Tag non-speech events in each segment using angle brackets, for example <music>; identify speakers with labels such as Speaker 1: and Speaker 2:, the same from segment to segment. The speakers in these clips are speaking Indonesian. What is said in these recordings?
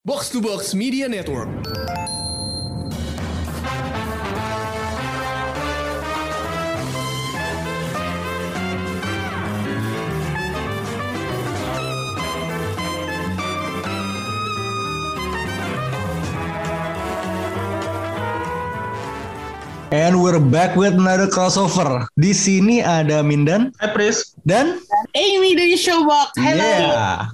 Speaker 1: Box to Box Media Network.
Speaker 2: And we're back with another crossover. Di sini ada Mindan
Speaker 3: Hai Pris,
Speaker 2: dan
Speaker 4: Amy dari Showbox. Hello.
Speaker 2: yeah.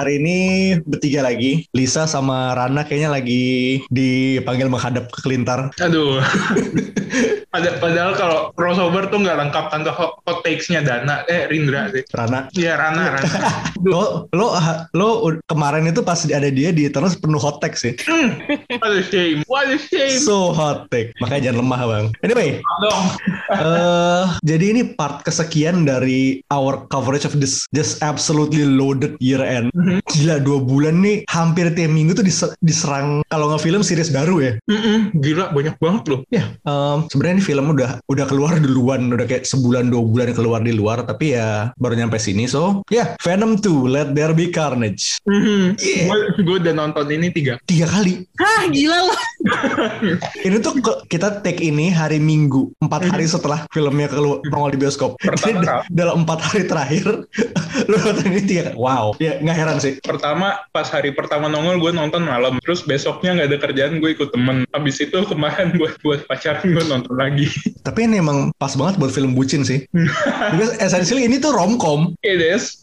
Speaker 2: Hari ini bertiga lagi. Lisa sama Rana kayaknya lagi dipanggil menghadap ke kelintar.
Speaker 3: aduh. <laughs> Pada, padahal kalau crossover tuh nggak lengkap tanpa hot, hot takes-nya Dana, eh Rindra sih.
Speaker 2: Rana,
Speaker 3: Iya Rana, Rana. <laughs>
Speaker 2: lo lo lo kemarin itu pas ada dia di Eternals penuh hot take sih.
Speaker 3: Hmm, what a shame, what a shame.
Speaker 2: So hot take. Makanya jangan lemah bang. Anyway,
Speaker 3: Dong. <laughs>
Speaker 2: eh jadi ini part kesekian dari our coverage of this just absolutely loaded year end. Gila dua bulan nih hampir tiap minggu tuh dise- diserang kalau nggak film series baru ya.
Speaker 3: Mm-mm, gila banyak banget loh.
Speaker 2: Ya, em, sebenarnya ini film udah udah keluar duluan, udah kayak sebulan dua bulan keluar di luar, tapi ya baru nyampe sini. So, ya Venom 2, Let There Be Carnage.
Speaker 3: Mhm.
Speaker 2: Yeah.
Speaker 3: Gue udah nonton ini tiga.
Speaker 2: Tiga kali.
Speaker 4: Hah, gila loh. <laughs>
Speaker 2: Ini tuh ke- kita take ini hari Minggu, empat hari setelah filmnya keluar nongol di bioskop.
Speaker 3: Pertama
Speaker 2: Jadi da- <laughs> dalam empat hari terakhir, <laughs> lu nonton ini tiga. Wow, ya nggak heran sih.
Speaker 3: Pertama, pas hari pertama nongol gue nonton malam. Terus besoknya nggak ada kerjaan gue ikut temen. Habis itu kemarin buat buat pacaran gue nonton lagi. <laughs>
Speaker 2: Tapi ini emang pas banget buat film bucin sih. <laughs> Because essentially ini tuh romcom.
Speaker 3: It is.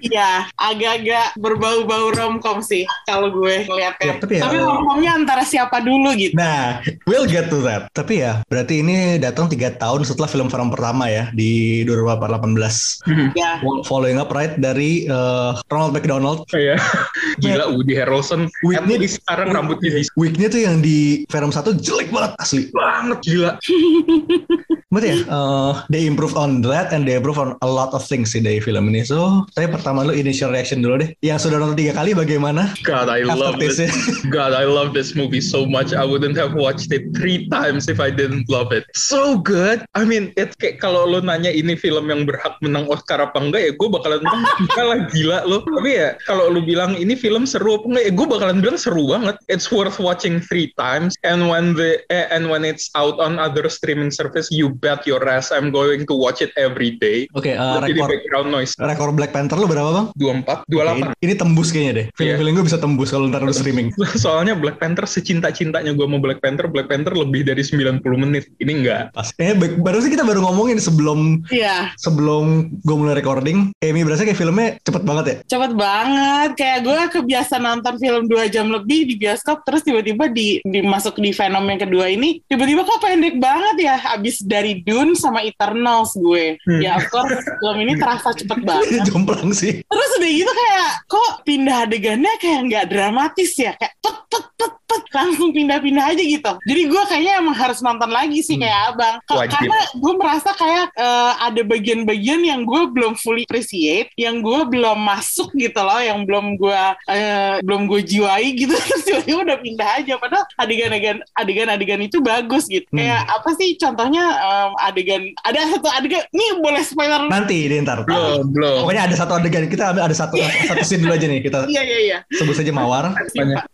Speaker 4: Iya, agak-agak berbau-bau romcom sih kalau gue ngeliatnya.
Speaker 2: Ya, tapi ya-
Speaker 4: tapi romcomnya antara siapa dulu gitu.
Speaker 2: Nah, we'll get to that. Tapi ya, berarti ini datang tiga tahun setelah film Venom pertama ya di 2018.
Speaker 4: Ya.
Speaker 2: Following up right dari eh, Ronald McDonald.
Speaker 3: Iya. Gila Woody Harrelson.
Speaker 2: Whitney-
Speaker 3: At least sekarang rambutnya di
Speaker 2: Weeknya tuh yang di Venom 1 jelek banget asli.
Speaker 3: banget gila. <laughs>
Speaker 2: Berarti ya, eh, they improve on that and they improve on a lot of things sih dari film ini. So, saya pertama lu initial reaction dulu deh. Yang sudah nonton tiga kali bagaimana?
Speaker 3: God, I love this.
Speaker 2: Aftertaste-nya.
Speaker 3: God, I love this movie so much. I wouldn't have watched it three times if I didn't love it. So good. I mean, it's kayak kalau lo nanya ini film yang berhak menang Oscar apa enggak ya, gue bakalan bilang enggak lah gila lo. Tapi ya kalau lo bilang ini film seru apa enggak ya, gue bakalan bilang seru banget. It's worth watching three times. And when the eh, and when it's out on other streaming service, you bet your ass I'm going to watch it every day.
Speaker 2: Oke, eh,
Speaker 3: Jadi
Speaker 2: rekor
Speaker 3: background noise.
Speaker 2: rekor Black Panther lu berapa bang?
Speaker 3: 24,
Speaker 2: Oke,
Speaker 3: 28.
Speaker 2: ini, ini tembus kayaknya deh. Film-film gue bisa tembus kalau ntar lu streaming. <laughs>
Speaker 3: Soalnya Black Panther secinta-cintanya gue mau Black Panther, Black Panther lebih dari 90 menit. Ini enggak.
Speaker 2: Pas. Eh, baru sih kita baru ngomongin sebelum
Speaker 4: Iya,
Speaker 2: sebelum gue mulai recording. Amy berasa kayak filmnya cepet banget ya.
Speaker 4: cepet banget. Kayak gue kebiasa nonton film dua jam lebih di bioskop, terus tiba-tiba di, dimasuk di Venom yang kedua ini, tiba-tiba kok pendek banget ya. Abis dari Dune sama Eternals gue.
Speaker 3: Hmm.
Speaker 4: Ya, of course, film ini terasa cepet <laughs> banget.
Speaker 2: Jomplang sih.
Speaker 4: Terus udah gitu kayak kok pindah adegannya kayak nggak dramatis ya kayak pet pet pet pet langsung pindah-pindah aja gitu. Jadi gue kayaknya emang harus nonton lagi sih
Speaker 2: Hmm.
Speaker 4: kayak abang.
Speaker 3: Wajib.
Speaker 4: Karena gue merasa kayak eh, ada bagian-bagian yang gue belum fully appreciate, yang gue belum masuk gitu loh, yang belum gue eh, belum gue jiwai gitu. <laughs> Terus tiba-tiba udah pindah aja. Padahal adegan-adegan adegan-adegan itu bagus gitu.
Speaker 2: Hmm.
Speaker 4: Kayak apa sih contohnya em, adegan ada satu adegan. Ini boleh spoiler?
Speaker 2: Nanti deh ntar.
Speaker 3: Belum, belum.
Speaker 2: Pokoknya ada satu adegan kita ambil ada satu satu scene dulu aja nih kita
Speaker 4: Iya iya iya.
Speaker 2: sebut saja mawar.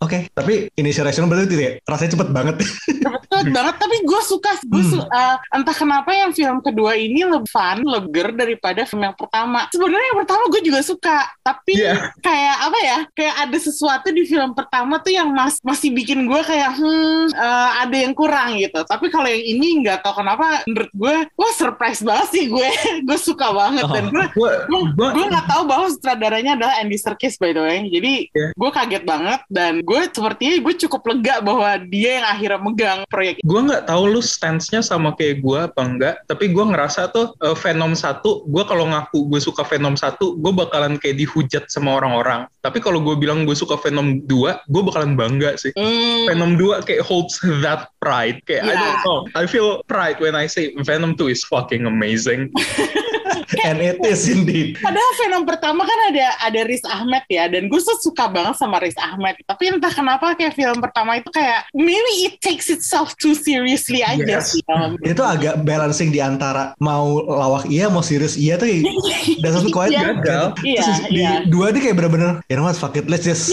Speaker 2: Oke, tapi initial reaction berarti itu ya, rasanya cepet banget.
Speaker 4: cepet banget tapi gue suka gue
Speaker 2: Hmm.
Speaker 4: su- uh, entah kenapa yang film kedua ini lebih fun lebih ger daripada film yang pertama sebenarnya yang pertama gue juga suka tapi
Speaker 3: Iya.
Speaker 4: kayak apa ya kayak ada sesuatu di film pertama tuh yang mas masih bikin gue kayak hmm uh, ada yang kurang gitu tapi kalau yang ini nggak tahu kenapa menurut gue wah surprise banget sih gue <laughs> gue suka banget dan
Speaker 2: Oh.
Speaker 4: gue
Speaker 3: Gue,
Speaker 4: gue nggak tahu bahwa sutradaranya adalah Andy Serkis by the way jadi
Speaker 3: Iya.
Speaker 4: gue kaget banget dan gue sepertinya gue cukup lega bahwa dia yang akhirnya megang proyek
Speaker 3: gue nggak tahu lu stance-nya sama kayak gue apa enggak, tapi gue ngerasa tuh eh, Venom 1, gue kalau ngaku gue suka Venom 1, gue bakalan kayak dihujat sama orang-orang. Tapi kalau gue bilang gue suka Venom 2, gue bakalan bangga sih.
Speaker 4: Hmm,
Speaker 3: Venom 2 kayak holds that pride. Kayak I
Speaker 4: Yeah.
Speaker 3: don't know. I feel pride when I say Venom 2 is fucking amazing. <laughs>
Speaker 2: And it is indeed.
Speaker 4: Padahal film pertama kan ada ada Riz Ahmed ya dan gue tuh suka banget sama Riz Ahmed. Tapi entah kenapa kayak film pertama itu kayak maybe it takes itself too seriously aja
Speaker 3: Yes.
Speaker 4: sih.
Speaker 2: Itu agak balancing di antara mau lawak iya, mau serius iya tuh quite
Speaker 4: Iya.
Speaker 3: Gagal.
Speaker 4: Iya,
Speaker 2: Terus di
Speaker 4: iya.
Speaker 2: dua nih kayak bener-bener you know what fuck it let's just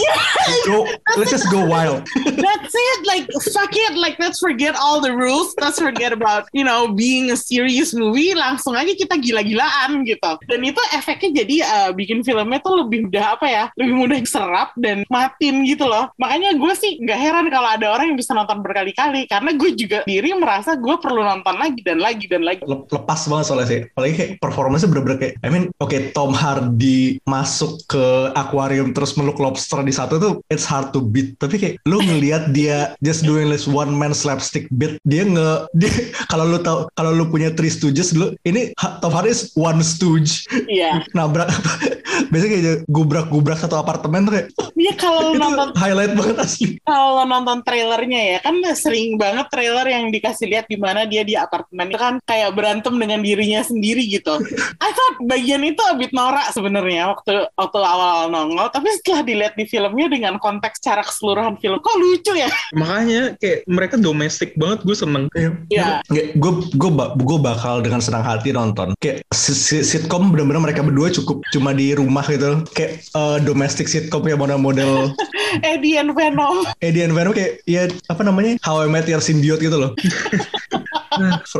Speaker 2: go let's just go wild <laughs>
Speaker 4: That's it. Like fuck it. Like let's forget all the rules. Let's forget about you know being a serious movie. Langsung aja kita gila-gilaan gitu. Dan itu efeknya jadi uh, bikin filmnya tuh lebih mudah apa ya? Lebih mudah serap dan matin gitu loh. Makanya gue sih nggak heran kalau ada orang yang bisa nonton berkali-kali karena gue juga diri merasa gue perlu nonton lagi dan lagi dan lagi.
Speaker 2: Le- lepas banget soalnya sih apalagi kayak performanya bener-bener kayak I mean oke Tom Hardy masuk ke akuarium terus meluk lobster di satu tuh it's hard to beat tapi kayak lu ngelihat dia just doing this one man slapstick bit dia nge <laughs> dia kalau lu tahu kalau lu punya three stooges dulu ini Tom Hardy is one stooge
Speaker 4: Iya.
Speaker 2: nabrak <laughs> biasanya kayak gubrak-gubrak satu apartemen tuh kayak
Speaker 4: Iya kalau
Speaker 2: itu
Speaker 4: nonton
Speaker 2: highlight banget asli
Speaker 4: kalau lo nonton trailernya ya kan sering banget trailer yang dikasih lihat di mana dia di apartemen itu kan kayak berantem dengan dirinya sendiri gitu. I thought bagian itu a bit norak sebenarnya waktu waktu awal nongol, tapi setelah dilihat di filmnya dengan konteks cara keseluruhan film kok lucu ya.
Speaker 3: Makanya kayak mereka domestik banget gue seneng.
Speaker 4: Iya.
Speaker 2: gue gue gue bakal dengan senang hati nonton kayak si- si- sitkom bener-bener mereka berdua cukup cuma di rumah gitu. Kayak eh, domestic sitkom ya model-model. <laughs>
Speaker 4: Eddie and Venom.
Speaker 2: Eddie and Venom kayak ya apa namanya? How I Met Your Symbiote gitu loh <laughs>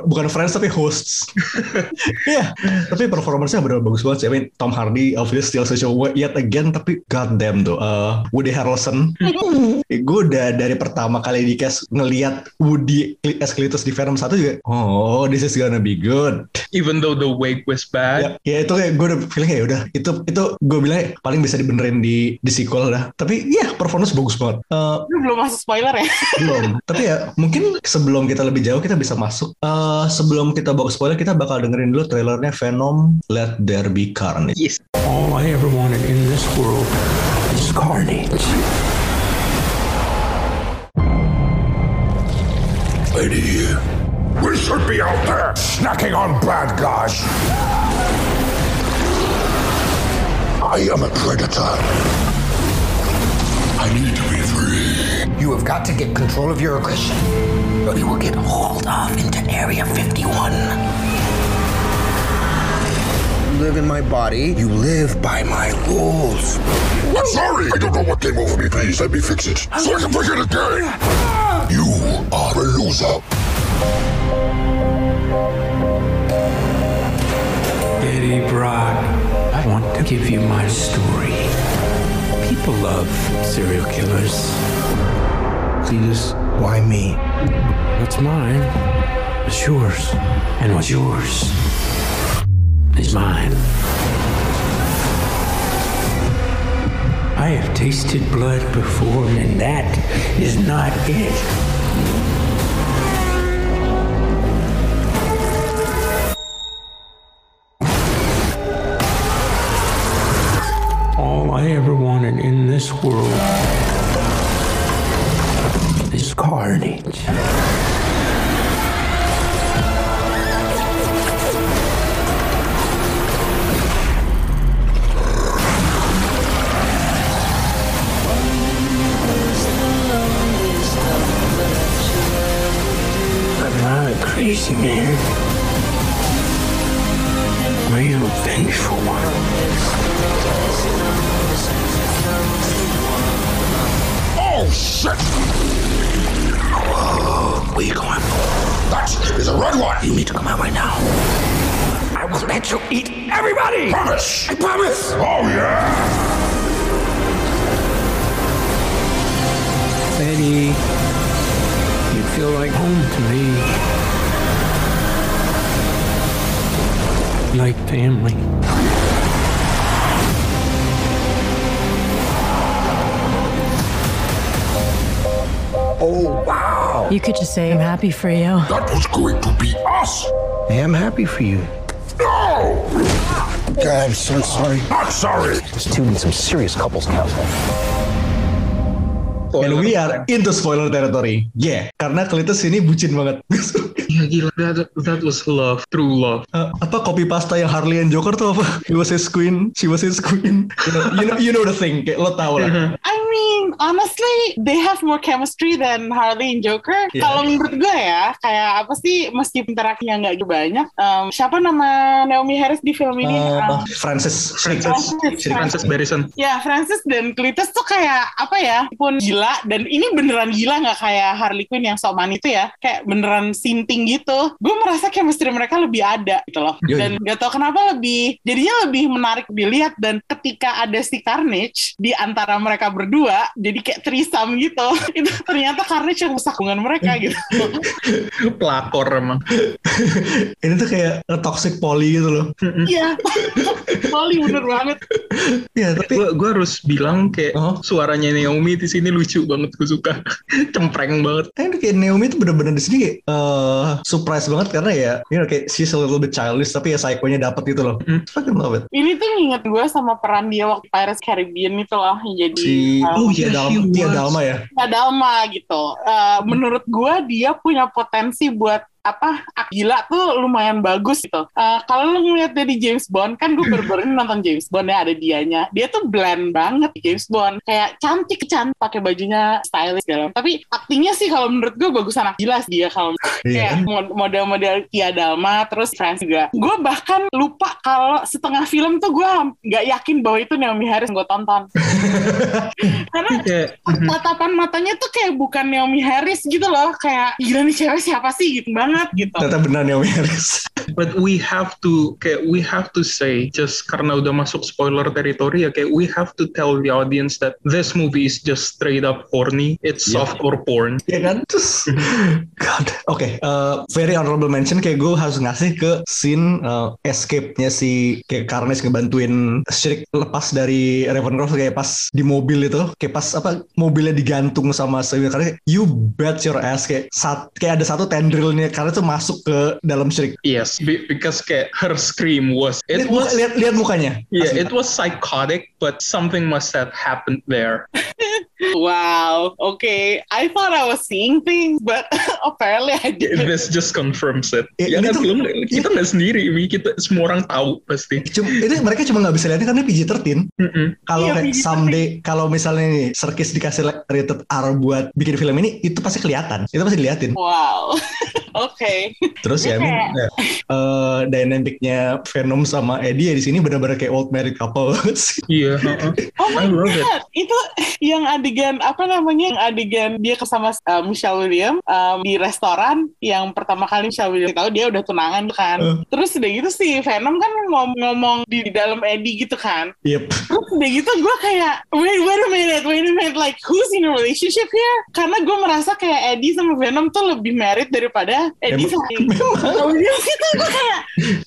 Speaker 2: bukan friends tapi hosts. <laughs> Iya. Tapi performance-nya bener bagus banget sih. I mean Tom Hardy obviously still such a yet again tapi god damn tuh uh, Woody Harrelson. <laughs> Gue udah dari pertama kali di cast ngeliat Woody as Cletus di Venom 1 juga oh this is gonna be good.
Speaker 3: Even though the wig was bad.
Speaker 2: ya, ya itu kayak gue udah feeling kayak udah itu itu gue bilang paling bisa dibenerin di di sequel dah. Tapi ya performance bagus banget. Eh,
Speaker 4: Lu belum masuk spoiler ya?
Speaker 2: belum. Tapi ya mungkin sebelum kita lebih jauh kita bisa masuk Eh, sebelum kita bawa spoiler kita bakal dengerin dulu trailernya Venom Let There Be Carnage
Speaker 3: Yes.
Speaker 5: All I ever wanted in this world is carnage.
Speaker 6: Lady, we should be out there snacking on bad guys. I am a predator. I need to be free.
Speaker 7: You have got to get control of your aggression. Or you will get hauled off into Area 51. You live in my body. You live by my rules.
Speaker 6: I'm sorry. I don't know what came over me. Please let me fix it so I can forget again. You are a loser.
Speaker 5: Eddie Brock, I want to give you my story. People love serial killers. Cletus,
Speaker 7: Why me?
Speaker 5: what's mine is yours. And what's yours is mine. I have tasted blood before, and that is not it. All I ever wanted in this world carnage. I'm not a crazy man. I am a vengeful one.
Speaker 6: Is a red one.
Speaker 7: You need to come out right now. I will let you eat everybody.
Speaker 6: Promise.
Speaker 7: I promise.
Speaker 6: Oh, yeah.
Speaker 5: Betty, you feel like home to me. Like family.
Speaker 6: Oh, wow.
Speaker 8: You could just say I'm happy for you.
Speaker 6: That was going to be us.
Speaker 7: I am happy for you.
Speaker 6: No!
Speaker 7: God, I'm so sorry.
Speaker 6: Not sorry.
Speaker 7: This dude needs some serious couples counseling.
Speaker 2: and we are into spoiler territory yeah karena Cletus ini bucin banget <laughs>
Speaker 3: Iya gila, that, that was love, true love.
Speaker 2: Eh, apa copy pasta yang Harley and Joker tuh apa? He was his queen, she was his queen. You know, you know, you know the thing, kayak lo tau lah.
Speaker 4: I mean, honestly, they have more chemistry than Harley and Joker.
Speaker 2: Yeah.
Speaker 4: Kalau menurut gue ya, kayak apa sih, meskipun interaksinya nggak banyak, um, siapa nama Naomi Harris di film ini?
Speaker 2: Eh,
Speaker 4: Um,
Speaker 2: Francis,
Speaker 3: Francis,
Speaker 4: Francis.
Speaker 3: Francis Barrison.
Speaker 4: Ya, Francis dan Cletus tuh kayak apa ya? Pun gila dan ini beneran gila nggak kayak Harley Quinn yang sok manis itu ya? Kayak beneran sinting gitu. Gue merasa chemistry mereka lebih ada gitu loh.
Speaker 2: Yoi.
Speaker 4: Dan gak tau kenapa lebih jadinya lebih menarik dilihat dan ketika ada si Carnage di antara mereka berdua, jadi kayak trisam gitu. <laughs> itu ternyata Carnage yang rusak hubungan mereka gitu. <laughs>
Speaker 3: Pelakor emang. <laughs>
Speaker 2: Ini tuh kayak toxic poly gitu loh.
Speaker 4: Iya. Poli bener banget.
Speaker 2: Iya, tapi
Speaker 3: Gue harus bilang kayak
Speaker 2: Oh.
Speaker 3: suaranya Naomi di sini lucu banget, gue suka. Cempreng banget.
Speaker 2: Kan kayak Naomi tuh bener-bener di sini kayak surprise banget karena ya, you know, kayak she's a little bit childish tapi ya psycho-nya dapet gitu loh.
Speaker 3: Hmm.
Speaker 2: Fucking love it.
Speaker 4: Ini tuh nginget gue sama peran dia waktu Pirates Caribbean itu loh. yang Jadi
Speaker 2: Si
Speaker 4: um,
Speaker 3: Oh, yeah,
Speaker 2: Dalma,
Speaker 3: was.
Speaker 2: Dalma ya.
Speaker 4: Kak Dalma gitu. Eh, menurut gue dia punya potensi buat apa gila tuh lumayan bagus gitu. Eh, kalau lu ngeliat dia di James Bond kan gue baru-baru ini nonton James Bond ya ada dianya. Dia tuh blend banget di James Bond. Kayak cantik cantik pakai bajunya stylish dalam. Tapi aktingnya sih kalau menurut gue bagus anak jelas dia kalau
Speaker 2: Iya
Speaker 4: kayak
Speaker 2: kan?
Speaker 4: mod- model-model Tia Dalma terus France juga. Gue bahkan lupa kalau setengah film tuh gue nggak yakin bahwa itu Naomi Harris gue tonton. <laughs> Karena tatapan matanya tuh kayak bukan Naomi Harris gitu loh kayak gila nih cewek siapa sih gitu banget gitu
Speaker 2: Ternyata benar Naomi Harris.
Speaker 3: but we have to kayak we have to say just karena udah masuk spoiler territory ya kayak we have to tell the audience that this movie is just straight up horny. It's
Speaker 2: Yeah.
Speaker 3: softcore porn.
Speaker 2: ya kan? Terus, God. Oke, eh, very honorable mention kayak gue harus ngasih ke scene eh, escape-nya si kayak Carnage ngebantuin Shriek lepas dari Ravencroft kayak pas di mobil itu, kayak pas apa mobilnya digantung sama Sylvia karena you bet your ass kayak sat, kayak ada satu tendrilnya karena itu masuk ke dalam Shriek.
Speaker 3: Yes, be- because kayak her scream was it was
Speaker 2: lihat, lihat mukanya.
Speaker 3: yeah
Speaker 2: Asli.
Speaker 3: it was psychotic, but something must have happened there. <laughs>
Speaker 4: wow okay I thought I was seeing things but <laughs> apparently I didn't
Speaker 3: This just confirms it. Ya
Speaker 2: ini
Speaker 3: kan
Speaker 2: tuh-
Speaker 3: film kita nggak sendiri, Mi. kita semua orang tahu pasti.
Speaker 2: Cuma, itu mereka cuma nggak bisa lihatnya karena PG-13.
Speaker 3: Mm-mm.
Speaker 2: Kalau
Speaker 4: Iya,
Speaker 2: kayak
Speaker 4: PG-13.
Speaker 2: someday kalau misalnya nih Serkis dikasih rated R buat bikin film ini itu pasti kelihatan. Itu pasti diliatin.
Speaker 4: wow <laughs> oke
Speaker 2: Terus ya, ya, eh, dynamicnya Venom sama Eddie ya di sini benar-benar kayak old married couple sih. <laughs>
Speaker 3: Iya. heeh.
Speaker 4: Oh my
Speaker 3: I love it.
Speaker 4: god, itu yang adegan apa namanya? Yang adegan dia bersama uh, Michelle Williams um, di restoran yang pertama kali Michelle Williams tahu dia udah tunangan kan.
Speaker 2: Uh.
Speaker 4: Terus udah gitu si Venom kan ngom- ngomong di, di dalam Eddie gitu kan.
Speaker 2: Yep.
Speaker 4: Terus udah gitu gue kayak wait wait a minute wait a minute like who's in a relationship here? Karena gue merasa kayak Eddie sama Venom tuh lebih married daripada Eddie sama Williams itu gue kayak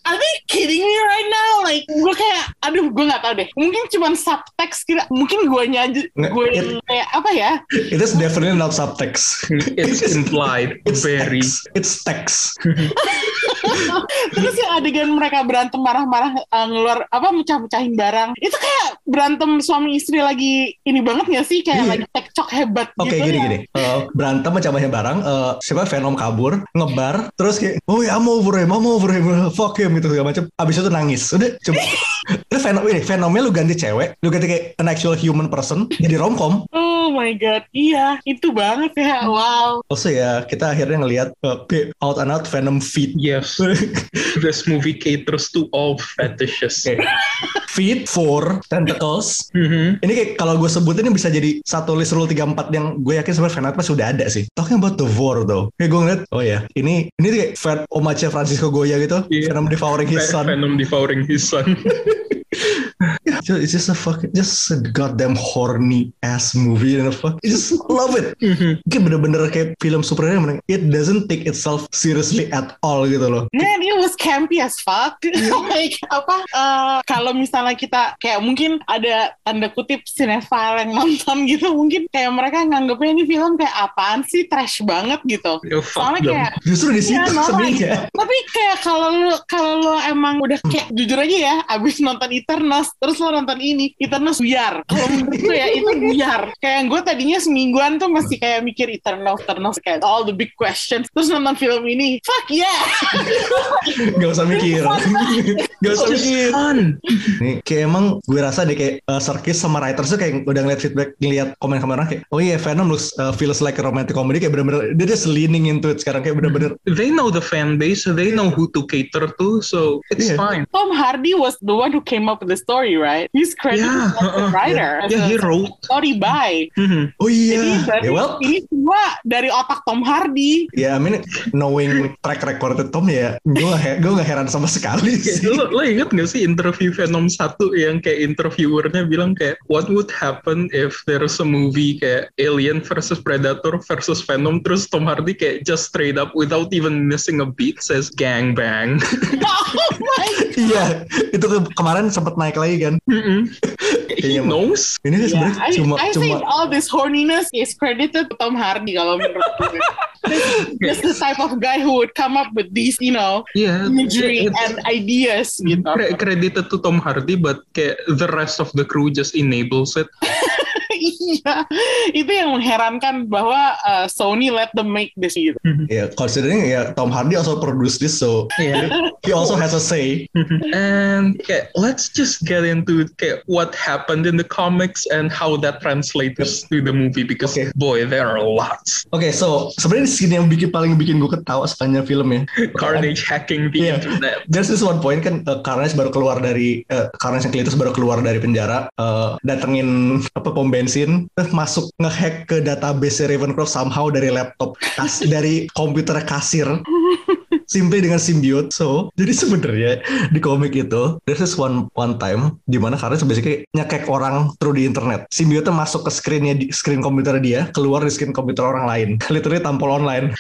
Speaker 4: are they kidding me right now? Like gue kayak aduh gue nggak tahu deh. Mungkin cuma subtext kira mungkin gue aja gue kayak apa ya?
Speaker 2: It is definitely not subtext.
Speaker 3: It's implied
Speaker 2: It's
Speaker 3: very.
Speaker 2: text. It's text. <laughs>
Speaker 4: Terus yang adegan mereka berantem marah-marah uh, ngeluar apa mecah-mecahin barang. Itu kayak berantem suami istri lagi ini banget gak sih? Kayak
Speaker 2: Iya.
Speaker 4: lagi cekcok hebat
Speaker 2: Oke
Speaker 4: gitu.
Speaker 2: gini
Speaker 4: ya.
Speaker 2: gini Eh, berantem macam-macam barang eh, siapa Venom kabur ngebar terus kayak oh ya I'm over him I'm over him fuck him gitu segala macam abis itu nangis udah coba Terus Venom ini Venomnya lu ganti cewek lu ganti kayak an actual human person jadi romcom
Speaker 4: Oh my god, iya itu banget ya. Wow.
Speaker 2: also ya kita akhirnya ngelihat uh, out and out Venom feet
Speaker 3: Yes, <laughs> this movie caters to all fetishes.
Speaker 2: Oke. feet for tentacles
Speaker 3: Mhm.
Speaker 2: ini kayak kalau gue sebutin ini bisa jadi satu list rule 34 yang gue yakin sebenarnya Venom pasti udah ada sih talking about the war though kayak gue ngeliat oh ya ini ini tuh kayak Ven Omace Francisco Goya gitu
Speaker 3: Iya.
Speaker 2: Venom devouring his son
Speaker 3: Venom devouring his son. <laughs>
Speaker 2: Yeah, it's just a fucking just a goddamn horny ass movie and a fuck. I just love it. Kayak bener-bener kayak film superhero yang it doesn't take itself seriously at all gitu loh.
Speaker 4: It was campy as fuck. <laughs> like apa? eh, kalau misalnya kita kayak mungkin ada tanda kutip cinephile yang nonton gitu, mungkin kayak mereka nganggapnya ini film kayak apaan sih trash banget gitu.
Speaker 3: Yo,
Speaker 4: Soalnya
Speaker 3: them.
Speaker 4: kayak
Speaker 2: Justru di situ
Speaker 4: Iya,
Speaker 2: sebenarnya.
Speaker 4: gitu. Tapi kayak kalau lu kalau lu emang udah kayak jujur aja ya, abis nonton Eternals terus lo nonton ini Eternals biar kalau menurut ya itu <laughs> biar kayak gue tadinya semingguan tuh masih kayak mikir Eternals Eternals kayak all the big questions terus nonton film ini fuck yeah <laughs>
Speaker 2: Gak usah mikir. Gak usah mikir. Nih, kayak emang gue rasa deh kayak uh, Serkis sama writers tuh kayak udah ngeliat feedback, ngeliat komen-komen orang kayak, oh iya Venom looks, uh, feels like a romantic comedy kayak bener-bener dia just leaning into it sekarang kayak bener-bener
Speaker 3: They know the fan base, so they know who to cater to, so it's
Speaker 2: Yeah.
Speaker 3: fine.
Speaker 4: Tom Hardy was the one who came up with the story right he's credited
Speaker 3: Yeah,
Speaker 4: as the
Speaker 3: uh-uh.
Speaker 4: writer
Speaker 3: Yeah,
Speaker 4: a
Speaker 3: he wrote.
Speaker 4: story by
Speaker 3: Mhm.
Speaker 2: oh
Speaker 4: jadi
Speaker 2: iya,
Speaker 4: berarti
Speaker 2: ya well,
Speaker 4: ini semua dari otak Tom Hardy
Speaker 2: ya I mean knowing track record Tom ya, gue gue gak heran sama sekali
Speaker 3: Kayak
Speaker 2: sih.
Speaker 3: lo, lo inget gak sih interview Venom 1 yang kayak interviewernya bilang kayak what would happen if there's a movie kayak Alien versus Predator versus Venom terus Tom Hardy kayak just straight up without even missing a beat says gang bang. <laughs>
Speaker 4: oh my
Speaker 2: Iya, itu ke- kemarin sempat naik lagi kan.
Speaker 3: Mm-mm.
Speaker 2: Iya,
Speaker 3: He knows.
Speaker 2: Ini
Speaker 4: Yeah,
Speaker 2: sebenarnya
Speaker 4: I,
Speaker 2: cuma
Speaker 4: I
Speaker 2: cuma
Speaker 4: think all this horniness is credited to Tom Hardy kalau menurut gue. This the type of guy who would come up with these, you know,
Speaker 3: Yeah,
Speaker 4: imagery and ideas gitu.
Speaker 3: Cre- credited to Tom Hardy, but kayak the rest of the crew just enables it.
Speaker 4: Iya, itu yang mengherankan bahwa uh, Sony let them make this gitu.
Speaker 2: ya considering ya Tom Hardy also produce this so
Speaker 3: Yeah.
Speaker 2: he also has a say.
Speaker 3: And kayak, let's just get into kayak what happened in the comics and how that translates to the movie because
Speaker 2: Okay.
Speaker 3: boy, there are lots.
Speaker 2: Oke, so sebenarnya scene yang bikin paling bikin gue ketawa sepanjang film ya.
Speaker 3: Carnage hacking the
Speaker 2: Yeah.
Speaker 3: internet.
Speaker 2: There's this one point kan uh, Carnage baru keluar dari uh, Carnage yang Cletus baru keluar dari penjara, uh, datengin apa pom bensin, terus masuk ngehack ke database Ravencroft somehow dari laptop dari komputer kasir. Simply dengan symbiote. So, jadi sebenarnya di komik itu there's this one one time di mana Carnage basically nyekek orang through di internet. Symbiote masuk ke screennya di screen komputer dia, keluar di screen komputer orang lain. <laughs> Literally tampol online.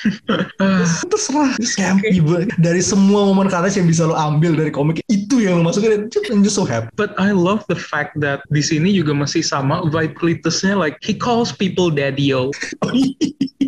Speaker 2: <laughs> terserah campy banget. dari semua momen Carnage yang bisa lo ambil dari komik itu yang lo masukin just, I'm just so happy
Speaker 3: But I love the fact that di sini juga masih sama vibe Cletusnya like he calls people daddy-o. <laughs>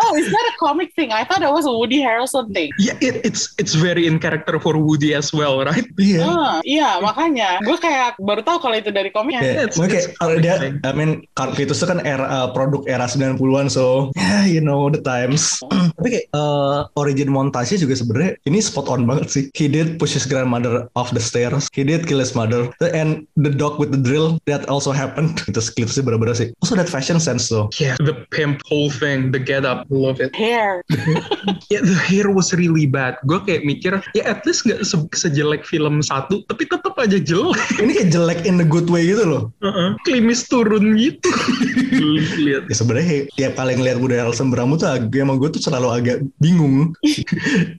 Speaker 4: Oh, is that a comic thing? I thought it was a Woody Harrelson thing.
Speaker 3: Yeah, it, it's it's very in character for Woody as well, right?
Speaker 2: iya
Speaker 4: Ah, iya, makanya gue kayak baru tahu kalau itu dari komiknya.
Speaker 3: It's-
Speaker 2: makanya
Speaker 3: it's
Speaker 2: kayak kalau dia. I mean, Cletus itu kan era uh, produk era 90-an, so yeah, you know the times. <clears throat> Tapi kayak uh, origin montage juga sebenarnya ini spot on banget sih. He did push his grandmother off the stairs. He did kill his mother. And the dog with the drill that also happened. <laughs> Itu Cletusnya bener-bener sih. Also that fashion sense though.
Speaker 3: Yeah, the pimp whole thing, the get up, love it.
Speaker 4: Hair. <laughs>
Speaker 3: Yeah, the hair was really bad. Gue kayak mikir, ya at least nggak se- sejelek film satu, tapi tetap aja jelek. <laughs>
Speaker 2: Ini kayak jelek in the good way gitu loh.
Speaker 3: Uh-uh. Klimis turun gitu. Lihat. <laughs>
Speaker 2: Ya sebenarnya tiap kali ngeliat Woody Harrelson berambut tuh agak, emang gue tuh selalu agak bingung.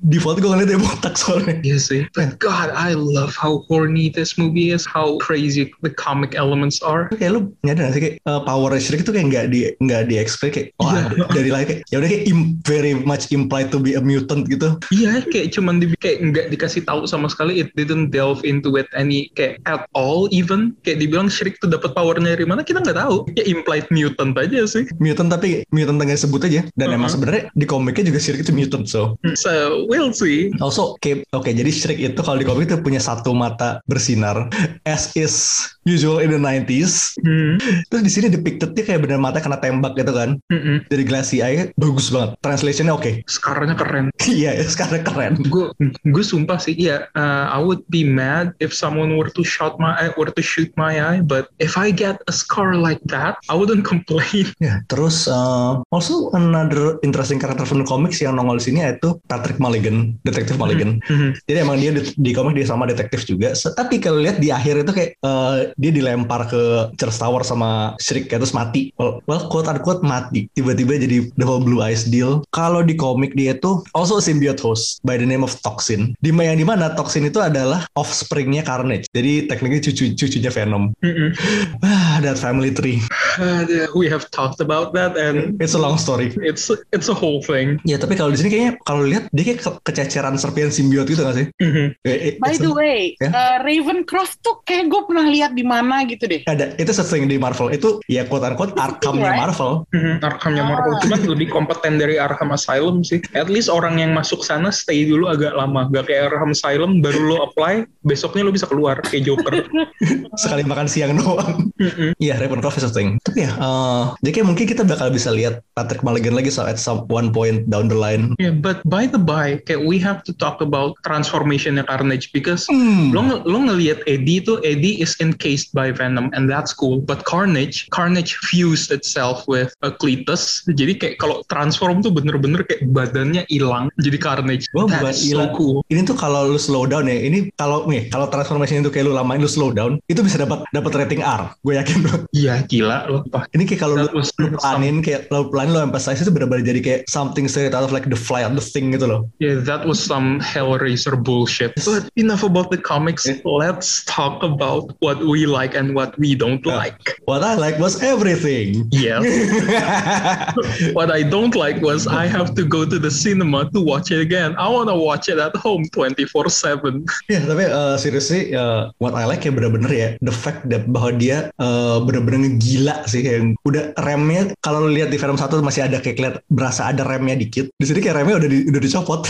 Speaker 2: Default gue ngeliat dia botak soalnya.
Speaker 3: Iya sih. But God, I love how horny this movie is, how crazy the comic elements are.
Speaker 2: kayak lu nyadar gak sih kayak uh, power Shriek itu kayak nggak di nggak di explain kayak oh ada- dari kayak ya udah kayak im- very much implied to be a mutant gitu
Speaker 3: Iya, kayak cuman di, kayak nggak dikasih tahu sama sekali. It didn't delve into it any kayak at all even. Kayak dibilang Shriek tuh dapat powernya dari mana kita nggak tahu. Ya implied mutant aja sih.
Speaker 2: mutant tapi mutant nggak sebut aja dan emang
Speaker 3: Uh-huh.
Speaker 2: sebenarnya di komiknya juga Shriek itu mutant so
Speaker 3: So we'll see.
Speaker 2: also kayak oke jadi Shriek itu kalau di komik itu punya satu mata bersinar as is usual in the 90s
Speaker 3: Hmm.
Speaker 2: terus di sini depictednya kayak bener mata kena tembak gitu kan
Speaker 3: Mm-mm.
Speaker 2: dari glassy eye bagus banget translationnya oke <laughs>
Speaker 3: Scarnya keren.
Speaker 2: iya sekarang keren
Speaker 3: gue gue sumpah sih iya uh, I would be mad if someone were to shot my eye were to shoot my eye but if I get a scar like that I wouldn't <laughs> complain
Speaker 2: Ya, terus uh, also another interesting character from the comics yang nongol di sini yaitu Patrick Mulligan, detektif Mulligan.
Speaker 3: Mhm.
Speaker 2: Jadi emang dia di, di komik dia sama detektif juga. Tapi kalau lihat di akhir itu kayak uh, dia dilempar ke Charles Tower sama Shriek kayak terus mati. Well, well quote unquote mati. Tiba-tiba jadi the whole Blue Eyes deal. Kalau di komik dia itu also a symbiote host by the name of Toxin. Di yang di mana Toxin itu adalah offspringnya Carnage. Jadi tekniknya cucu cucunya Venom. <sighs> Ah, that family tree.
Speaker 3: Uh, we have talked about that and
Speaker 2: It's a long story.
Speaker 3: it's it's a whole thing
Speaker 2: Ya tapi kalau di sini kayaknya kalau lihat dia kayak ke- kececeran serpian simbiot gitu gak sih?
Speaker 3: Mhm.
Speaker 2: Eh, eh,
Speaker 4: By the
Speaker 2: a-
Speaker 4: way,
Speaker 2: Ya.
Speaker 4: uh, Ravencroft tuh kayak gue pernah lihat di mana gitu deh.
Speaker 2: ada itu sesuatu yang di Marvel itu ya quote unquote Arkhamnya
Speaker 4: right?
Speaker 2: Marvel.
Speaker 3: Mhm. Arkhamnya Marvel cuman lebih kompeten dari Arkham Asylum sih. At least orang yang masuk sana stay dulu agak lama. Gak kayak Arkham Asylum baru lo apply, besoknya lo bisa keluar kayak Joker. <laughs>
Speaker 2: Sekali makan siang doang. Iya, Ravenclaw is a thing. Tapi ya, eh, jadi kayak mungkin kita bakal bisa lihat Patrick Mulligan lagi so at some one point down the line.
Speaker 3: Yeah, but by the by, kayak we have to talk about transformationnya Carnage because
Speaker 2: Hmm.
Speaker 3: lo lo ngelihat Eddie tuh Eddie is encased by Venom and that's cool. But Carnage, Carnage fused itself with a Cletus. Jadi kayak kalau transform tuh bener-bener kayak badannya hilang jadi Carnage.
Speaker 2: Gua bukan
Speaker 3: That's so
Speaker 2: hilang.
Speaker 3: cool.
Speaker 2: Ini tuh kalau lu slow down ya, ini kalau nih kalau transformasi itu kayak lu lamain lu slow down, itu bisa dapat dapat rating R. Gue yakin banget.
Speaker 3: Iya gila lo. Wah,
Speaker 2: Ini kayak kalau lu, lu planin kayak lu planin lu emphasize itu benar-benar jadi kayak something straight out of like the fly of the thing gitu loh.
Speaker 3: Yeah, that was some Hellraiser bullshit. But enough about the comics. Let's talk about what we like and what we don't like.
Speaker 2: What I like was everything.
Speaker 3: Yes. <laughs> what I don't like was I have to go to the cinema to watch it again. I want to watch it at home 24/7.
Speaker 2: Ya tapi uh, seriously uh, what I like ya bener-bener ya the fact that bahwa dia uh, bener-bener ngegila sih yang udah remnya kalau lihat di film satu masih ada kayak keliat berasa ada remnya dikit di sini kayak remnya udah di, udah dicopot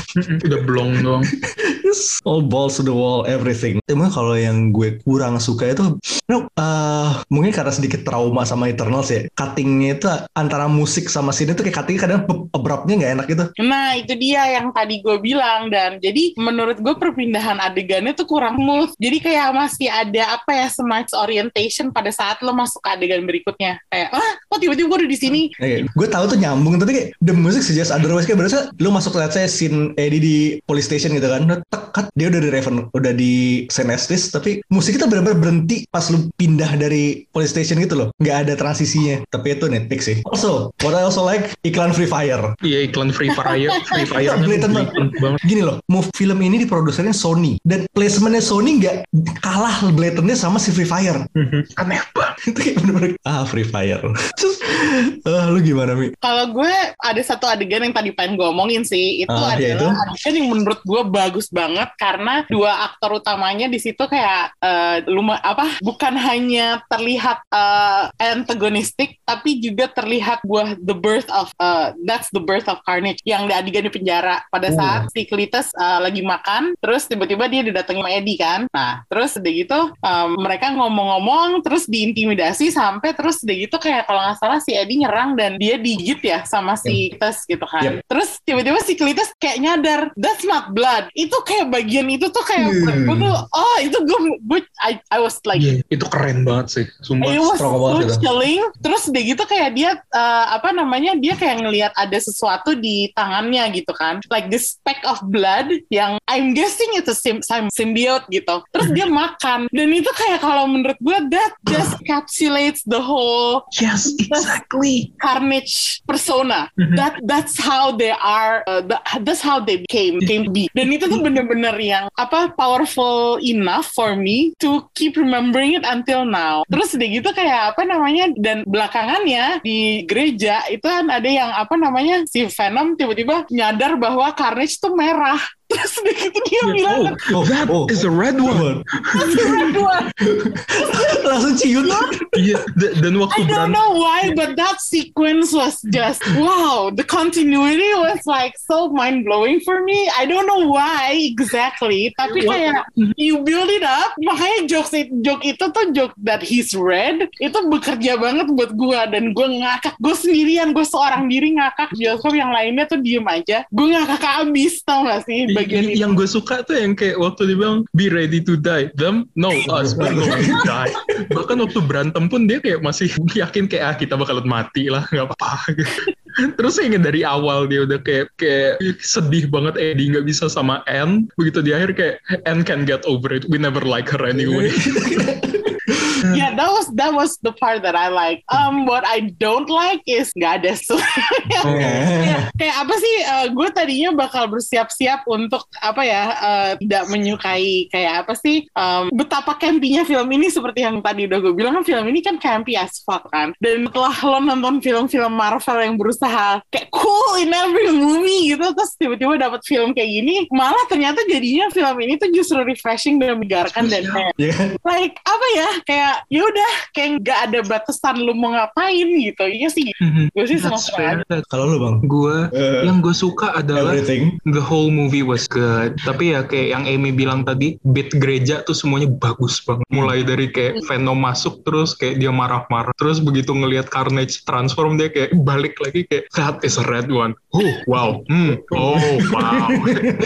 Speaker 3: Udah blong doang. <laughs>
Speaker 2: All balls to the wall everything emang kalau yang gue kurang suka itu no, uh, mungkin karena sedikit trauma sama Eternals ya cuttingnya itu antara musik sama scene itu kayak cuttingnya kadang abruptnya nggak enak gitu
Speaker 4: Nah itu dia yang tadi gue bilang dan jadi menurut gue perpindahan adegannya tuh kurang smooth. Jadi kayak masih ada apa ya semacam orientation pada saat lo masuk ke adegan berikutnya. Kayak ah kok tiba-tiba gue udah di sini.
Speaker 2: Oke, gue tahu tuh nyambung tapi kayak the music suggest otherwise kayak berasa lu masuk let's say scene Eddie di police station gitu kan, udah tek, cut, dia udah di Raven, udah di Senestis tapi musik kita benar-benar berhenti pas lu pindah dari police station gitu loh, nggak ada transisinya. Tapi itu nitpick sih. Also, what I also like iklan Free Fire.
Speaker 3: Iya iklan Free Fire, <laughs> Free Fire
Speaker 2: Blatant banget. Gini loh, move film ini diprodusernya Sony dan placementnya Sony nggak kalah blatantnya sama si Free Fire.
Speaker 3: Aneh banget. <laughs>
Speaker 2: itu kayak bener-bener ah Free Fire. <laughs> Terus, ah, lu gimana mi?
Speaker 4: Kalau gue ada satu adegan yang tadi pengen gue omongin sih, itu
Speaker 2: Ah, iya,
Speaker 4: adalah adegan yang menurut gue bagus banget karena dua aktor utamanya di situ kayak eh, luma apa bukan hanya terlihat eh, antagonistik tapi juga terlihat buah the birth of eh, that's the birth of Carnage yang di adegan di penjara pada
Speaker 2: Oh.
Speaker 4: saat si Cletus eh, lagi makan terus tiba-tiba dia didatangi sama Eddie kan. Nah, terus udah gitu em, mereka ngomong-ngomong terus diintimidasi sampai terus udah gitu kayak kalau nggak salah si Eddie nyerang dan dia digigit ya sama si Cletus gitu kan.
Speaker 2: Yep.
Speaker 4: Terus tiba-tiba si Cletus kayak nyadar that's not blood. Itu kayak bagian itu tuh kayak
Speaker 2: Hmm.
Speaker 4: gue tuh oh itu gue gue I, I was like
Speaker 3: Iya, itu keren banget sih, sumpah.
Speaker 4: It was so
Speaker 2: banget
Speaker 4: chilling. Terus udah gitu kayak dia eh, apa namanya dia kayak ngelihat ada sesuatu di tangannya gitu kan, like this speck of blood yang I'm guessing it's a sim symbiote gitu. Terus dia <laughs> makan dan itu kayak kalau menurut gue that just <sighs> encapsulates the whole
Speaker 3: Yes, exactly.
Speaker 4: Carnage persona. That that's how they are. Uh, that- that's how they came came to be. Dan itu tuh bener-bener yang apa powerful enough for me to keep remembering it until now. Terus udah gitu kayak apa namanya dan belakangannya di gereja itu kan ada yang apa namanya si Venom tiba-tiba nyadar bahwa Carnage tuh merah. Terus udah gitu dia bilang
Speaker 3: Oh, that
Speaker 2: oh,
Speaker 3: is a red one. <laughs>
Speaker 4: "That's the red one." <laughs>
Speaker 2: Langsung ciut.
Speaker 3: Iya, dan waktu
Speaker 4: I don't know why, but that sequence was just wow. The continuity was like so mind blowing for me. I don't know why exactly, tapi
Speaker 3: What?
Speaker 4: kayak you build it up. Makanya jokes it, joke itu tuh joke that he's red itu bekerja banget buat gua dan gua ngakak. Gue sendirian, gue seorang diri ngakak. Bioskop yang lainnya tuh diem aja. Gue ngakak abis tau gak sih bagian itu.
Speaker 3: yang gue suka tuh yang kayak waktu dia bilang be ready to die. Them no us we're going to die. bahkan waktu berantem pun dia kayak masih <laughs> yakin kayak ah kita bakalan mati lah nggak apa-apa. <laughs> Terus saya ingat dari awal dia udah kayak kayak sedih banget Eddie nggak bisa sama Anne. Begitu di akhir kayak Anne can get over it. We never like her anyway <laughs> <laughs>
Speaker 4: yeah, that was that was the part that I like. Um, what I don't like is nggak ada <laughs> suaranya. kayak, kayak apa sih? gue tadinya bakal bersiap-siap untuk apa ya? eh, tidak menyukai kayak apa sih? em, betapa campy-nya film ini seperti yang tadi udah gue bilang kan film ini kan campy as fuck kan. Dan setelah lo nonton film-film Marvel yang berusaha kayak cool in every movie gitu, terus tiba-tiba dapat film kayak gini, malah ternyata jadinya film ini tuh justru refreshing dan menyegarkan dan
Speaker 2: kan?
Speaker 4: like apa ya kayak ya udah kayak nggak ada batasan lu mau ngapain gitu. Iya sih. Gue sih sama.
Speaker 3: That-
Speaker 2: Kalau lu bang,
Speaker 3: Gue
Speaker 2: Eh,
Speaker 3: yang gue suka adalah
Speaker 2: everything.
Speaker 3: the whole movie was good. Tapi ya kayak yang Amy bilang tadi, beat gereja tuh semuanya bagus banget. Mulai dari kayak Venom masuk terus kayak dia marah-marah. Terus begitu ngelihat Carnage transform dia kayak balik lagi kayak that is a red one. Oh wow, hmm, oh wow.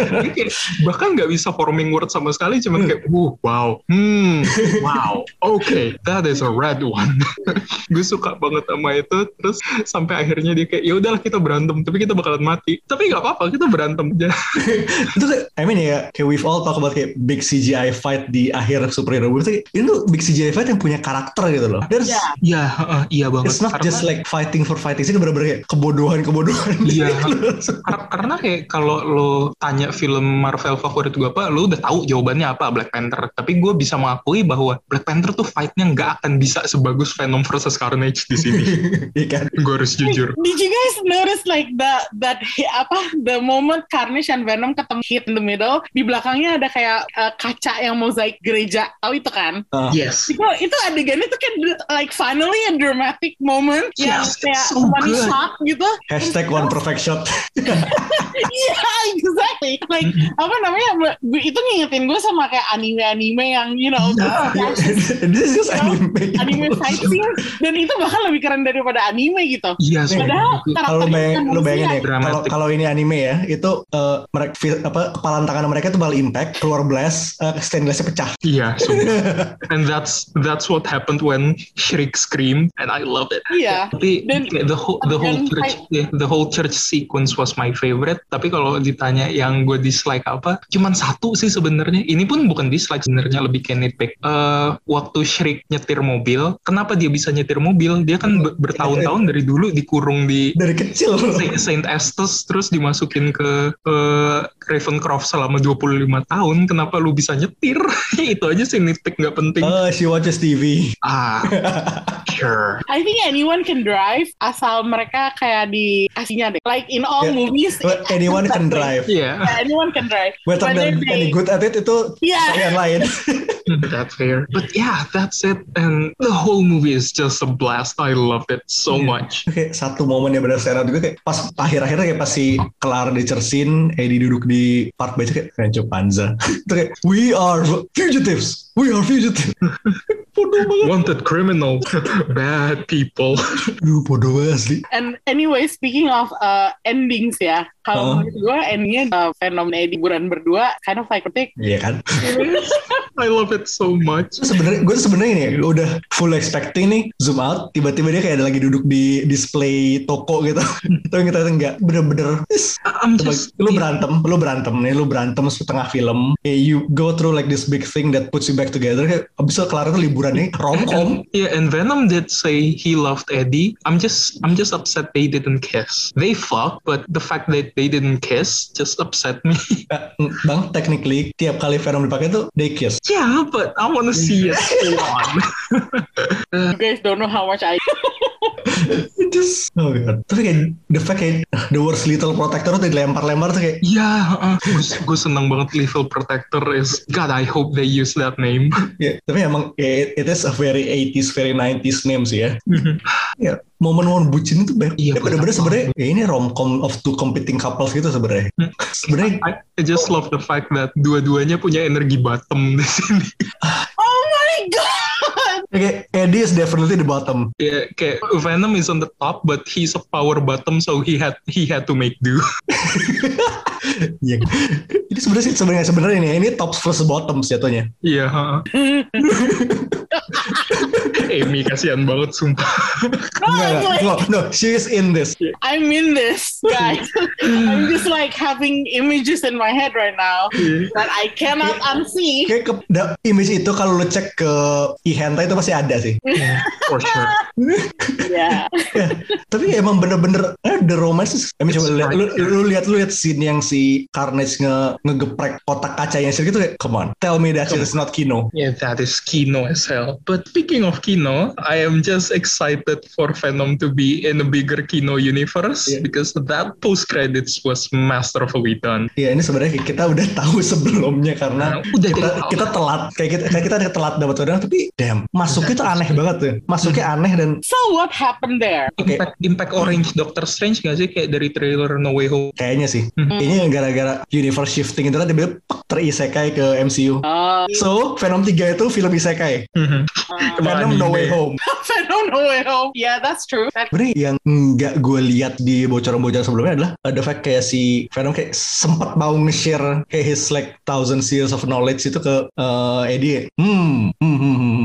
Speaker 3: <laughs> Bahkan nggak bisa forming word sama sekali, cuman kayak oh wow, hmm, wow, okay, that is a red one. <laughs> gue suka banget sama itu. Terus sampai akhirnya dia kayak ya udahlah kita berantem, tapi kita bakalan mati. Tapi nggak apa-apa, kita berantem aja. <laughs>
Speaker 2: itu kayak, I mean ya, kayak we've all talk about kayak big CGI fight di akhir superhero movie. Itu kayak, Ini tuh big CGI fight yang punya karakter gitu loh. There's,
Speaker 4: Iya.
Speaker 3: Iya, heeh, iya banget.
Speaker 2: It's not
Speaker 3: Karena-
Speaker 2: just like fighting for fighting. Ini bener-bener kayak kebodohan-kebodohan.
Speaker 3: Iya. <laughs>
Speaker 2: Gitu.
Speaker 3: Kar- karena kayak kalau lo tanya film Marvel favorit gue apa, lo udah tahu jawabannya apa Black Panther. Tapi gue bisa mengakui bahwa Black Panther tuh fightnya nggak akan bisa sebagus Venom versus Carnage di sini. <laughs>
Speaker 2: Iya kan?
Speaker 3: gue harus jujur.
Speaker 4: Did you guys notice like the that apa the moment Carnage and Venom ketemu hit in the middle di belakangnya ada kayak uh, kaca yang mozaik gereja tahu itu kan?
Speaker 2: Ah,
Speaker 3: Yes.
Speaker 4: Itu itu adegannya tuh kan like finally a dramatic moment yang
Speaker 3: Yes,
Speaker 4: kayak
Speaker 3: it's so
Speaker 4: one
Speaker 3: good.
Speaker 4: shot gitu.
Speaker 2: Hashtag one perfect shot. <laughs>
Speaker 4: Iya, exactly. Like apa namanya? Itu ngingetin gue sama kayak anime-anime yang you know
Speaker 2: This is anime.
Speaker 4: anime fight scene dan itu bahkan lebih keren daripada anime gitu.
Speaker 3: Iya, sih.
Speaker 4: Padahal
Speaker 2: Kalau lu, bayang, lu bayangin ya, kalau kalau ini anime ya, itu eh, mereka apa kepalan tangan mereka itu bakal impact, keluar blast, eh, stainlessnya pecah.
Speaker 3: Iya, sumpah. <laughs> and that's that's what happened when Shriek screamed, and I love it.
Speaker 4: Iya.
Speaker 3: Tapi
Speaker 4: Dan-
Speaker 3: the whole the whole church yeah, the whole church sequence was my favorite. Tapi kalau ditanya yang gue dislike apa, cuman satu sih sebenarnya. Ini pun bukan dislike sebenarnya lebih kayak nitpick. Eh, waktu Shriek nyetir mobil, kenapa dia bisa nyetir mobil? Dia kan be- bertahun-tahun dari dulu dikurung di
Speaker 2: Dari kecil.
Speaker 3: Sa- Saint Estes terus dimasukin ke eh, Ravencroft selama 25 tahun. Kenapa lu bisa nyetir? <laughs> Itu aja sih nitpick nggak penting.
Speaker 2: Oh, she watches TV.
Speaker 3: Ah, <laughs> sure.
Speaker 4: I think anyone can drive asal mereka kayak dikasihnya deh. Like in all
Speaker 2: Yeah.
Speaker 4: movies,
Speaker 2: Well, anyone can drive.
Speaker 3: Yeah.
Speaker 4: Yeah, anyone can drive.
Speaker 2: Whether
Speaker 4: Whether
Speaker 2: they're any good at it itu
Speaker 4: Yeah.
Speaker 2: yang lain. <laughs>
Speaker 3: that's fair. But yeah, that's it. And the whole movie is just a blast. I loved it so
Speaker 2: Yeah.
Speaker 3: much.
Speaker 2: kayak satu momen yang benar out juga kayak pas akhir-akhirnya kayak pas si Clara dicersin, Eddie duduk di park bench kayak Rancho Panza. <laughs> itu kayak we are fugitives, we are fugitives. <laughs> bodoh banget.
Speaker 3: Wanted criminal, <laughs> bad people.
Speaker 2: Aduh bodoh banget asli.
Speaker 4: And anyway, speaking of uh, endings ya, kalau
Speaker 2: Huh?
Speaker 4: menurut gue endingnya uh, fenomena Eddie Buran berdua kind of like.
Speaker 2: Iya kan? <laughs>
Speaker 3: I love it so much.
Speaker 2: sebenarnya gue sebenarnya ini udah full expecting nih zoom out tiba-tiba dia kayak ada lagi duduk di display toko gitu <laughs> tapi kita enggak bener-bener
Speaker 3: I'm just
Speaker 2: lu berantem lu berantem nih lu berantem setengah film you go through like this big thing that puts you back together kayak abis itu kelar itu liburan nih romcom
Speaker 3: Yeah, and Venom did say he loved Eddie. I'm just I'm just upset they didn't kiss. They fucked, but the fact that they didn't kiss just upset me. <laughs>
Speaker 2: Eh, bang technically tiap kali Venom dipakai tuh they kiss
Speaker 3: yeah, but I want to see it <laughs> on. <laughs>
Speaker 4: You guys don't know how much I
Speaker 2: It just oh god tapi kayak the fact kayak the worst little protector tuh dilempar-lempar tuh kayak
Speaker 3: yeah, uh, gue seneng banget Lethal Protector is God. I hope they use that name.
Speaker 2: ya tapi emang ya, it is a very 80s very 90s name sih ya ya momen-momen bucin itu banyak.
Speaker 3: Iya,
Speaker 2: ya, bener-bener sebenarnya ya ini romcom of two competing couples gitu sebenarnya.
Speaker 3: Hmm.
Speaker 2: sebenarnya
Speaker 3: I, I just love the fact that dua-duanya punya energi bottom di sini. <laughs>
Speaker 4: Oh my god!
Speaker 2: Kayak Eddie is definitely the bottom.
Speaker 3: Yeah, kayak Venom is on the top, but he's a power bottom, so he had he had to make do. <laughs>
Speaker 2: Iya. Ini sebenarnya sih sebenarnya sebenarnya ini ini top versus bottom jatuhnya.
Speaker 3: Iya. huh. <laughs> Amy kasihan banget sumpah.
Speaker 4: My
Speaker 2: enggak. No, no, she is in this.
Speaker 4: I'm in this, guys. I'm just like having images in my head right now that I cannot unsee.
Speaker 2: Kayak ke, da- image itu kalau lu cek ke e-hentai itu pasti ada sih.
Speaker 3: For sure.
Speaker 4: Yeah.
Speaker 2: Ya, <laughs> tapi emang bener-bener eh, the romance is- I mean, coba lihat, lu, lu lihat lu lihat scene yang si Carnage nge ngegeprek kotak kacanya sih gitu kayak come on tell me that is not Kino
Speaker 3: Yeah, that is Kino as hell. But speaking of Kino, I am just excited for Venom to be in a bigger Kino universe
Speaker 2: Yeah.
Speaker 3: because that post credits was masterfully done.
Speaker 2: ya ini sebenarnya kita udah <laughs> tahu sebelumnya karena
Speaker 3: Nah, udah
Speaker 2: kita, kita telat kayak kita kayak kita ada telat dapat orang tapi damn Mas masuknya tuh aneh banget tuh. Masuknya aneh dan
Speaker 4: So what happened there?
Speaker 2: Oke.
Speaker 3: Impact, impact Orange Doctor Strange gak sih kayak dari trailer No Way Home?
Speaker 2: kayaknya sih.
Speaker 3: Hmm.
Speaker 2: Kayaknya gara-gara universe shifting itu kan tiba-tiba terisekai ke MCU.
Speaker 4: Oh,
Speaker 2: So, Venom 3 itu film isekai.
Speaker 3: Mhm.
Speaker 4: uh,
Speaker 2: Venom No Way Home. <laughs>
Speaker 4: Venom No Way Home. Yeah, that's true. That-
Speaker 2: Sebenernya yang nggak gue lihat di bocoran-bocoran sebelumnya adalah ada fact kayak si Venom kayak sempat mau nge-share kayak his like thousand years of knowledge itu ke eh, Eddie. Hmm, hmm, hmm, hmm,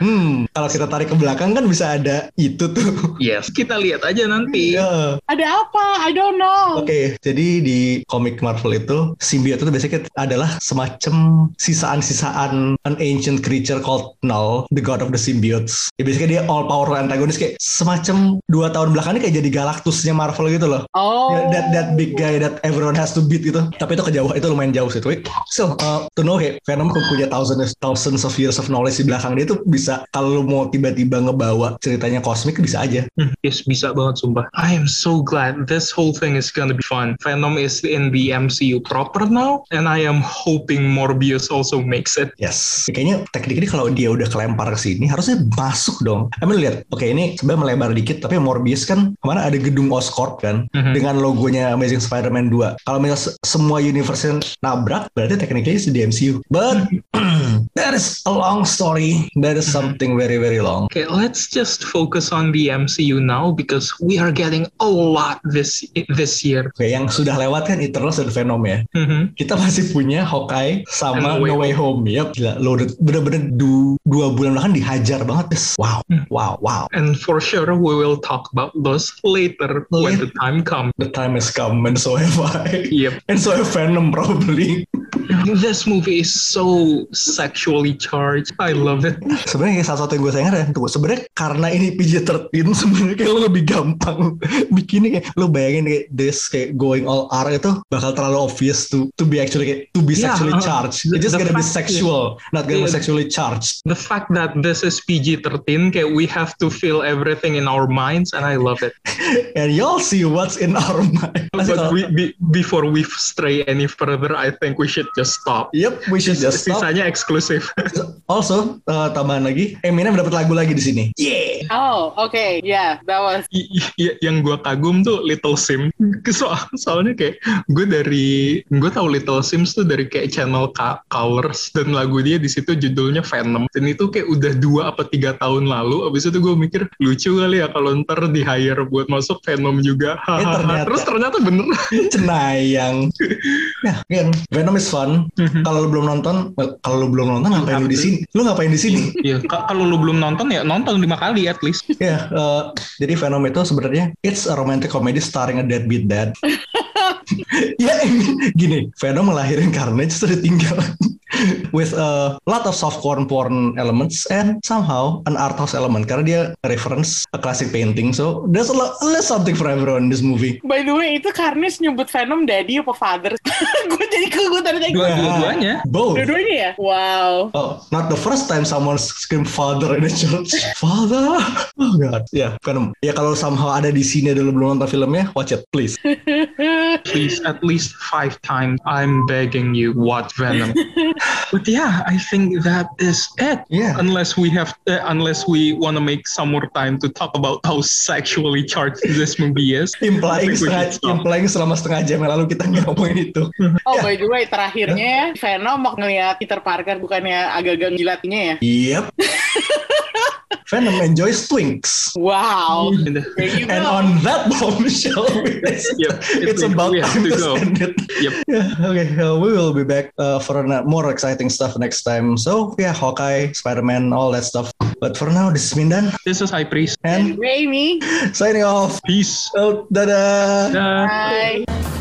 Speaker 2: hmm. Kalau kita tarik ke belakang kan bisa ada itu tuh.
Speaker 3: Yes, kita lihat aja nanti.
Speaker 2: Iya.
Speaker 4: Ada apa? I don't know.
Speaker 2: Oke, jadi di komik Marvel itu symbiote itu biasanya adalah semacam sisaan-sisaan an ancient creature called Null, the god of the symbiotes. Ya biasanya dia all powerful antagonis kayak semacam dua tahun belakang ini kayak jadi Galactusnya Marvel gitu loh.
Speaker 4: Oh.
Speaker 2: Ya, that that big guy that everyone has to beat gitu. Tapi itu kejauh itu lumayan jauh sih. So uh, to know kayak Venom punya thousands thousands of years of knowledge di belakang dia tuh bisa kalau lu mau tiba-tiba ngebawa ceritanya kosmik bisa aja.
Speaker 3: Hmm, Yes, bisa banget sumpah. I am so glad this whole thing is gonna be fun. Venom is in the MCU proper now, and I am hoping Morbius also makes it.
Speaker 2: Yes. Kayaknya teknik ini kalau dia udah kelempar ke sini harusnya masuk dong. I mean lihat, oke ini sebenarnya melebar dikit tapi Morbius kan ke mana ada gedung Oscorp kan
Speaker 3: Mhm.
Speaker 2: dengan logonya Amazing Spider-Man 2. Kalau misalnya se- semua universe nabrak berarti tekniknya di MCU. But <clears throat> that is a long story. That is something very very long.
Speaker 3: Okay, let's just focus on the MCU now because we are getting a lot this this year.
Speaker 2: Oke, yang sudah lewat kan Eternals dan Venom ya.
Speaker 3: Mhm.
Speaker 2: Kita masih punya Hawkeye sama
Speaker 3: No
Speaker 2: No
Speaker 3: Way
Speaker 2: Way Home. Yap, gila. Lo bener-bener du- dua bulan belakang dihajar banget. Des. Wow,
Speaker 3: Hmm.
Speaker 2: wow, wow.
Speaker 3: And for sure, we will talk about those later when the time comes.
Speaker 2: The time has come and so have I.
Speaker 3: Yep.
Speaker 2: And so have Venom probably. <laughs>
Speaker 3: This movie is so sexually charged. I love it. <laughs>
Speaker 2: Sebenarnya kayak salah satu yang gue sayang adalah tunggu. Sebenarnya karena ini PG-13 <laughs> sebenarnya kayak lo lebih gampang bikinnya kayak lo bayangin kayak this kayak going all R itu bakal terlalu obvious to to be actually kayak, to be
Speaker 3: Yeah,
Speaker 2: sexually
Speaker 3: uh,
Speaker 2: charged. It's just gonna be sexual, not gonna be sexually charged.
Speaker 3: The fact that this is PG-13, okay, we have to feel everything in our minds, and I love it.
Speaker 2: And y'all see what's in our mind.
Speaker 3: But we, be, before we stray any further, I think we should just stop.
Speaker 2: Yep, we should just stop.
Speaker 3: Sisanya eksklusif. <laughs>
Speaker 2: Also, uh, tambahan lagi, Eminem dapat lagu lagi di sini. Yeah.
Speaker 4: Oh, okay. Yeah, that was.
Speaker 3: I- i- yang gue kagum tuh Little Sims. Soal, soalnya kayak gue dari gue tahu Little Sims tuh dari kayak channel Ka- Colors dan lagu dia di situ judulnya Venom. Dan itu kayak udah dua apa tiga tahun lalu. Abis itu gue mikir lucu kali ya kalau ntar di hire buat masuk Venom juga.
Speaker 2: Eh, ternyata.
Speaker 3: Terus ternyata bener. <laughs>
Speaker 2: Cenayang. ya, <laughs> kan. Venom is fun. Kalau lu belum nonton, kalau lu belum nonton ngapain lu di sini? Lu ngapain di sini?
Speaker 3: Iya, ka- kalau lu belum nonton ya nonton lima kali at least. <laughs>
Speaker 2: Ya, eh, jadi Venom itu sebenarnya it's a romantic comedy starring a deadbeat dad. <laughs> <laughs> ya, gini, Venom ngelahirin Carnage terus ditinggal with a lot of softcore porn elements and somehow an art house element karena dia reference a classic painting. So there's a lot, there's something for everyone in this movie.
Speaker 4: By the way, itu Karnis nyebut Venom daddy apa father? <laughs> gue jadi kegutan aja.
Speaker 3: Dua- Dua-duanya.
Speaker 2: Both.
Speaker 4: Dua-duanya ya? Wow.
Speaker 2: Oh, not the first time someone scream father in a church. Father. Oh god. Ya, Venom. Ya kalau somehow ada di sini dan lu belum nonton filmnya, watch it please. <laughs>
Speaker 3: Please, at least five times. I'm begging you, watch Venom. <laughs> but yeah, I think that is it.
Speaker 2: Yeah.
Speaker 3: Unless we have, uh, unless we want to make some more time to talk about how sexually charged this movie is. <laughs>
Speaker 2: Implying setengah, implying selama setengah jam yang lalu kita ngomongin itu.
Speaker 4: Oh, by the way, terakhirnya Venom mau ngeliat Peter Parker bukannya agak-agak gilatinya ya?
Speaker 2: Yep. <laughs> <laughs> Venom enjoys twinks.
Speaker 4: Wow.
Speaker 3: And, <laughs>
Speaker 4: There you
Speaker 2: And on that bombshell, <laughs> it's,
Speaker 3: Yep,
Speaker 2: it's
Speaker 3: it's-
Speaker 2: about
Speaker 3: we
Speaker 2: time
Speaker 3: to
Speaker 2: to,
Speaker 3: go.
Speaker 2: end it.
Speaker 3: Yep.
Speaker 2: Yeah, okay. uh, we will be back uh, for an- more exciting stuff next time. So, yeah, Hawkeye, Spider-Man, all that stuff. But for now, this is Mindan.
Speaker 3: this is High Priest.
Speaker 2: And
Speaker 4: Raimi.
Speaker 2: signing off.
Speaker 3: Peace.
Speaker 2: Oh, dadah.
Speaker 3: Dah.
Speaker 4: Bye.